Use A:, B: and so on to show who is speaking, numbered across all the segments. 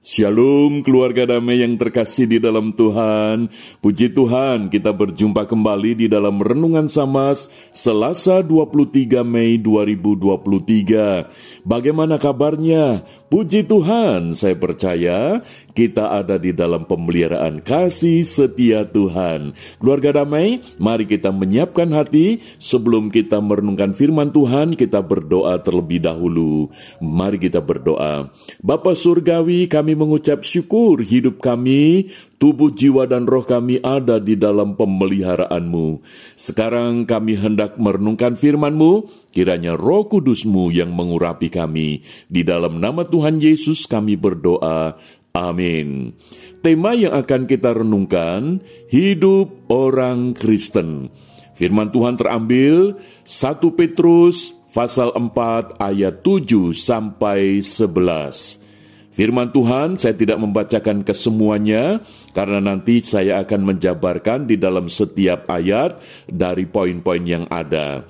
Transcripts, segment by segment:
A: Shalom keluarga damai yang terkasih di dalam Tuhan. Puji Tuhan kita berjumpa kembali di dalam Renungan Samas Selasa 23 Mei 2023. Bagaimana kabarnya? Puji Tuhan, saya percaya kita ada di dalam pemeliharaan kasih setia Tuhan. Keluarga damai, mari kita menyiapkan hati sebelum kita merenungkan firman Tuhan, kita berdoa terlebih dahulu. Mari kita berdoa. Bapa Surgawi, kami mengucap syukur hidup kami tubuh, jiwa, dan roh kami ada di dalam pemeliharaanmu. Sekarang kami hendak merenungkan firman-Mu, kiranya roh kudus-Mu yang mengurapi kami. Di dalam nama Tuhan Yesus kami berdoa. Amin. Tema yang akan kita renungkan, hidup orang Kristen. Firman Tuhan terambil 1 Petrus pasal 4 ayat 7 sampai 11. Firman Tuhan saya tidak membacakan kesemuanya karena nanti saya akan menjabarkan di dalam setiap ayat dari poin-poin yang ada.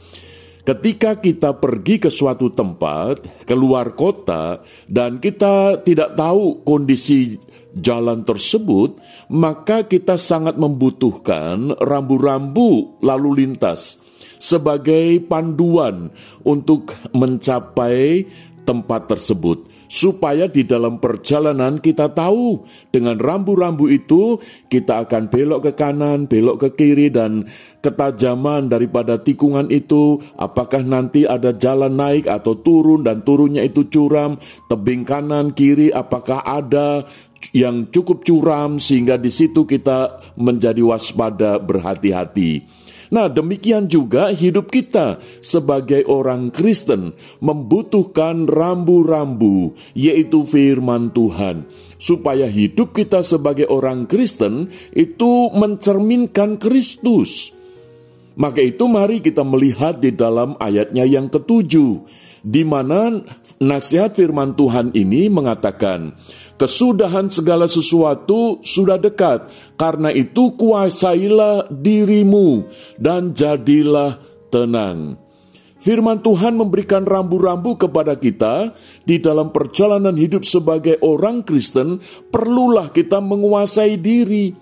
A: Ketika kita pergi ke suatu tempat, keluar kota, dan kita tidak tahu kondisi jalan tersebut, maka kita sangat membutuhkan rambu-rambu lalu lintas sebagai panduan untuk mencapai tempat tersebut supaya di dalam perjalanan kita tahu dengan rambu-rambu itu kita akan belok ke kanan, belok ke kiri dan ketajaman daripada tikungan itu apakah nanti ada jalan naik atau turun dan turunnya itu curam, tebing kanan kiri apakah ada yang cukup curam sehingga di situ kita menjadi waspada berhati-hati. Nah, demikian juga hidup kita sebagai orang Kristen membutuhkan rambu-rambu, yaitu firman Tuhan, supaya hidup kita sebagai orang Kristen itu mencerminkan Kristus. Maka itu mari kita melihat di dalam ayatnya yang ketujuh, di mana nasihat firman Tuhan ini mengatakan, Kesudahan segala sesuatu sudah dekat, karena itu kuasailah dirimu dan jadilah tenang. Firman Tuhan memberikan rambu-rambu kepada kita di dalam perjalanan hidup sebagai orang Kristen, perlulah kita menguasai diri.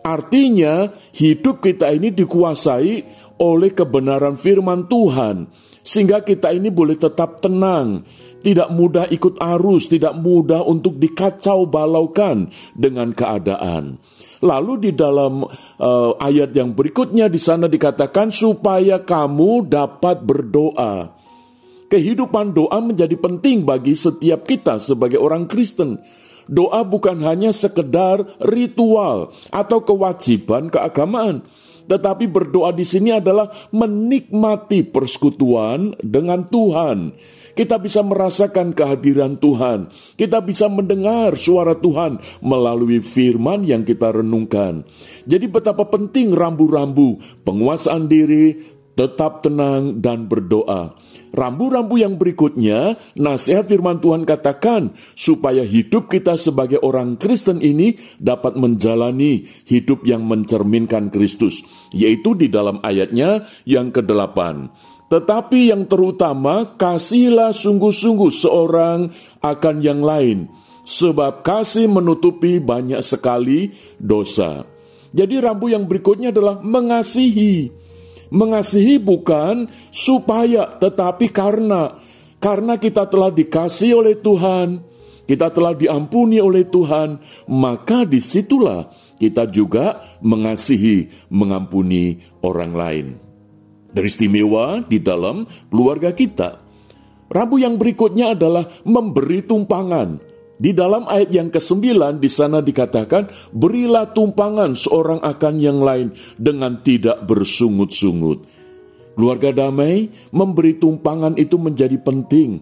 A: Artinya, hidup kita ini dikuasai oleh kebenaran firman Tuhan, sehingga kita ini boleh tetap tenang, tidak mudah ikut arus, tidak mudah untuk dikacau balaukan dengan keadaan. Lalu di dalam uh, ayat yang berikutnya di sana dikatakan supaya kamu dapat berdoa. Kehidupan doa menjadi penting bagi setiap kita sebagai orang Kristen. Doa bukan hanya sekedar ritual atau kewajiban keagamaan, tetapi berdoa di sini adalah menikmati persekutuan dengan Tuhan kita bisa merasakan kehadiran Tuhan. Kita bisa mendengar suara Tuhan melalui firman yang kita renungkan. Jadi betapa penting rambu-rambu penguasaan diri, tetap tenang dan berdoa. Rambu-rambu yang berikutnya, nasihat firman Tuhan katakan, supaya hidup kita sebagai orang Kristen ini dapat menjalani hidup yang mencerminkan Kristus, yaitu di dalam ayatnya yang ke-8. Tetapi yang terutama, kasihlah sungguh-sungguh seorang akan yang lain, sebab kasih menutupi banyak sekali dosa. Jadi rambu yang berikutnya adalah mengasihi. Mengasihi bukan supaya, tetapi karena. Karena kita telah dikasih oleh Tuhan, kita telah diampuni oleh Tuhan, maka di situlah kita juga mengasihi, mengampuni orang lain teristimewa di dalam keluarga kita. Rabu yang berikutnya adalah memberi tumpangan. Di dalam ayat yang ke-9 di sana dikatakan, berilah tumpangan seorang akan yang lain dengan tidak bersungut-sungut. Keluarga damai memberi tumpangan itu menjadi penting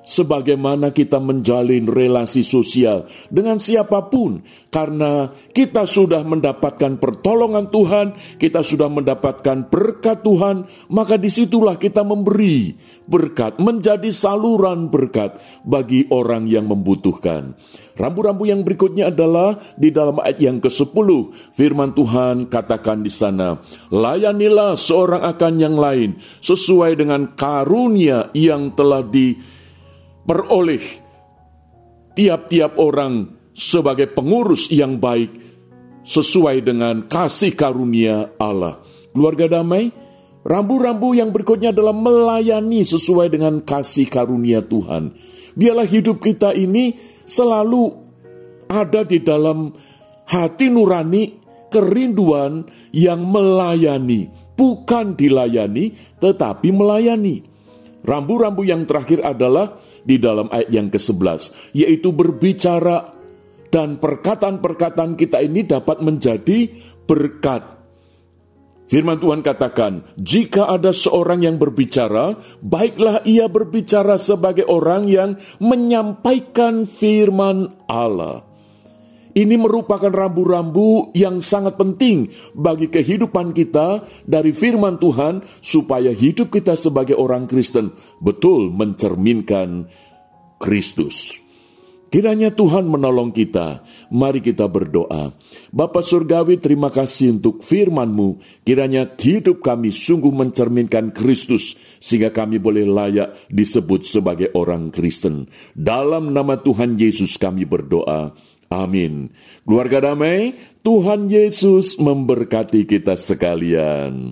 A: sebagaimana kita menjalin relasi sosial dengan siapa pun, karena kita sudah mendapatkan pertolongan Tuhan, kita sudah mendapatkan berkat Tuhan, maka di situlah kita memberi berkat, menjadi saluran berkat bagi orang yang membutuhkan. Rambu-rambu yang berikutnya adalah di dalam ayat yang ke-10, firman Tuhan katakan di sana, layanilah seorang akan yang lain sesuai dengan karunia yang telah di peroleh tiap-tiap orang sebagai pengurus yang baik sesuai dengan kasih karunia Allah. Keluarga damai, rambu-rambu yang berikutnya adalah melayani sesuai dengan kasih karunia Tuhan. Biarlah hidup kita ini selalu ada di dalam hati nurani kerinduan yang melayani, bukan dilayani, tetapi melayani. Rambu-rambu yang terakhir adalah di dalam ayat yang ke-11, yaitu berbicara dan perkataan-perkataan kita ini dapat menjadi berkat. Firman Tuhan katakan, jika ada seorang yang berbicara, baiklah ia berbicara sebagai orang yang menyampaikan firman Allah. Ini merupakan rambu-rambu yang sangat penting bagi kehidupan kita dari firman Tuhan, supaya hidup kita sebagai orang Kristen betul mencerminkan Kristus. Kiranya Tuhan menolong kita. Mari kita berdoa. Bapa Surgawi terima kasih untuk firman-Mu. Kiranya hidup kami sungguh mencerminkan Kristus. Sehingga kami boleh layak disebut sebagai orang Kristen. Dalam nama Tuhan Yesus kami berdoa. Amin. Keluarga damai, Tuhan Yesus memberkati kita sekalian.